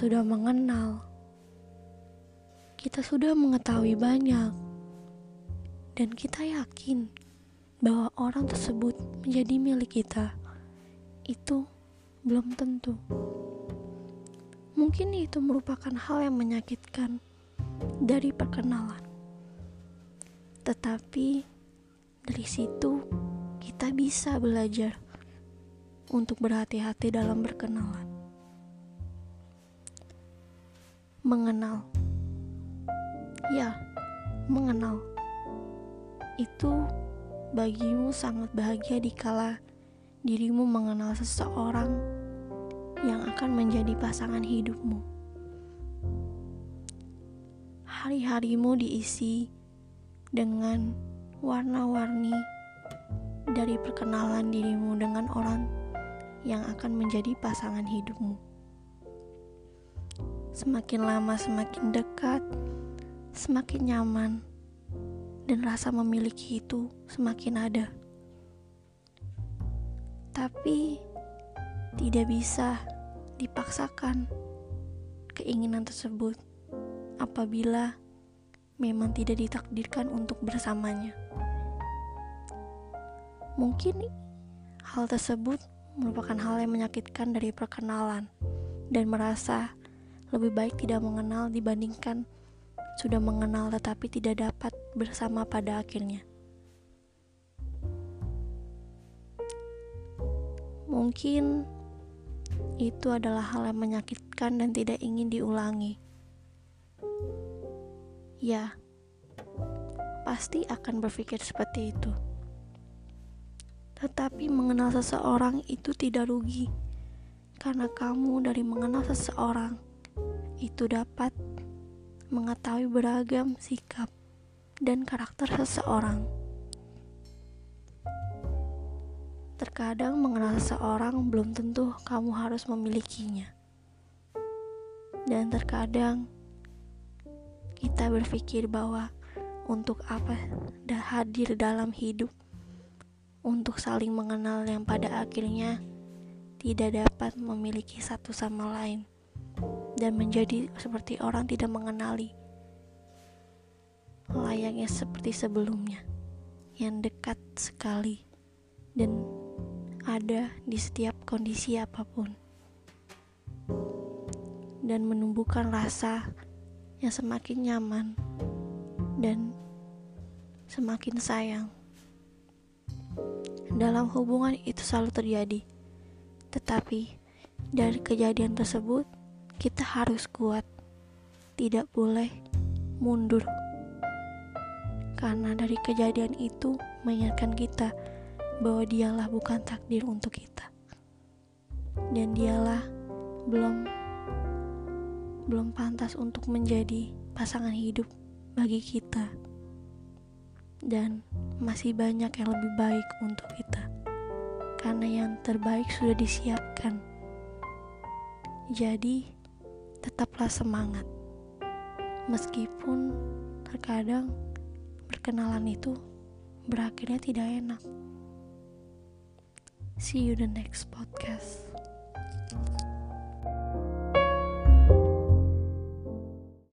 sudah mengenal, kita sudah mengetahui banyak, dan kita yakin bahwa orang tersebut menjadi milik kita. Itu belum tentu. Mungkin itu merupakan hal yang menyakitkan dari perkenalan, tetapi dari situ kita bisa belajar untuk berhati-hati dalam berkenalan. Mengenal, ya, mengenal itu bagimu sangat bahagia dikala dirimu mengenal seseorang yang akan menjadi pasangan hidupmu. Hari-harimu diisi dengan warna-warni dari perkenalan dirimu dengan orang yang akan menjadi pasangan hidupmu. Semakin lama semakin dekat, semakin nyaman, dan rasa memiliki itu semakin ada. Tapi tidak bisa dipaksakan keinginan tersebut apabila memang tidak ditakdirkan untuk bersamanya. Mungkin hal tersebut merupakan hal yang menyakitkan dari perkenalan dan merasa lebih baik tidak mengenal dibandingkan sudah mengenal tetapi tidak dapat bersama pada akhirnya. Mungkin itu adalah hal yang menyakitkan dan tidak ingin diulangi. Ya, pasti akan berpikir seperti itu. Tetapi mengenal seseorang itu tidak rugi, karena kamu dari mengenal seseorang itu dapat mengetahui beragam sikap dan karakter seseorang. Terkadang mengenal seseorang belum tentu kamu harus memilikinya. Dan terkadang kita berpikir bahwa untuk apa dah hadir dalam hidup untuk saling mengenal yang pada akhirnya tidak dapat memiliki satu sama lain dan menjadi seperti orang tidak mengenali layaknya seperti sebelumnya yang dekat sekali dan ada di setiap kondisi apa pun. Dan menumbuhkan rasa yang semakin nyaman dan semakin sayang. Dalam hubungan itu selalu terjadi tetapi dari kejadian tersebut kita harus kuat, tidak boleh mundur. Karena dari kejadian itu mengingatkan kita bahwa dialah bukan takdir untuk kita. Dan dialah belum belum pantas untuk menjadi pasangan hidup bagi kita. Dan masih banyak yang lebih baik untuk kita. Karena yang terbaik sudah disiapkan. Jadi, tetaplah semangat. Meskipun terkadang berkenalan itu berakhirnya tidak enak. See you the next podcast.